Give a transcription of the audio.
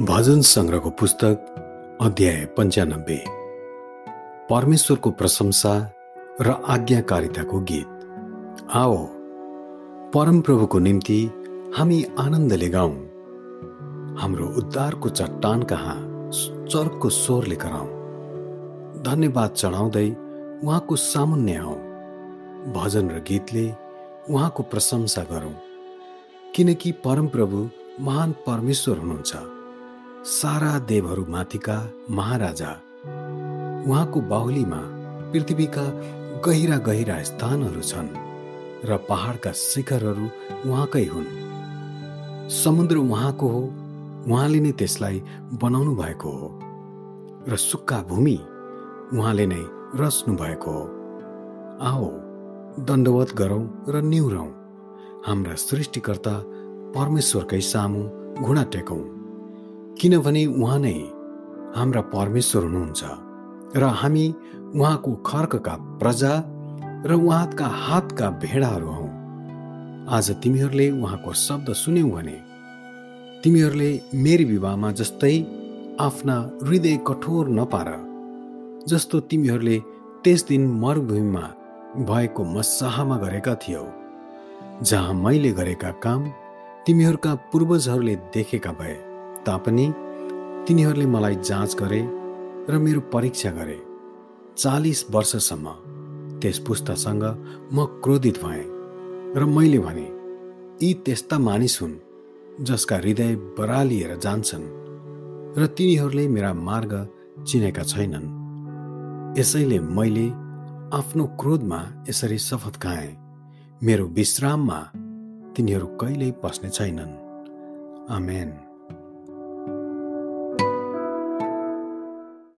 भजन सङ्ग्रहको पुस्तक अध्याय पन्चानब्बे परमेश्वरको प्रशंसा र आज्ञाकारिताको गीत। आओ परमप्रभुको निम्ति हामी आनन्दले गाउँ। हाम्रो उद्धारको चट्टान कहाँ चर्कको स्वरले कराउँ। धन्यवाद चढाउँदै उहाँको सामुन्य आउँ। भजन र गीतले उहाँको प्रशंसा गरौँ। किनकि परमप्रभु महान परमेश्वर हुनुहुन्छ। सारा देवहरू माथिका महाराजा उहाँको बाहुलीमा पृथ्वीका गहिरा गहिरा स्थानहरू छन् र पहाडका शिखरहरू उहाँकै हुन्। समुद्र उहाँको हो उहाँले नै त्यसलाई बनाउनु भएको हो र सुक्खा भूमि उहाँले नै रच्नु भएको हो। आओ दण्डवत गरौँ र निहुरौँ। हाम्रा सृष्टिकर्ता परमेश्वरकै सामु घुँडा टेकौँ। किनभने उहाँ नै हाम्रा परमेश्वर हुनुहुन्छ र हामी उहाँको खर्कका प्रजा र उहाँका हातका भेडाहरू हौ। आज तिमीहरूले उहाँको शब्द सुन्यौ भने तिमीहरूले मेरी विवाहमा जस्तै आफ्ना हृदय कठोर नपार जस्तो तिमीहरूले त्यस दिन मरुभूमिमा भएको मसाहमा गरेका थियौ जहाँ मैले गरेका काम तिमीहरूका पूर्वजहरूले देखेका भए। तापनि तिनीहरूले मलाई जाँच गरे र मेरो परीक्षा गरे। चालिस वर्षसम्म त्यस पुस्तासँग म क्रोधित भएँ र मैले भने यी त्यस्ता मानिस हुन् जसका हृदय बरालिएर जान्छन् र तिनीहरूले मेरा मार्ग चिनेका छैनन्। यसैले मैले आफ्नो क्रोधमा यसरी शपथ खाएँ। मेरो विश्राममा तिनीहरू कहिल्यै पस्ने छैनन्। आमेन।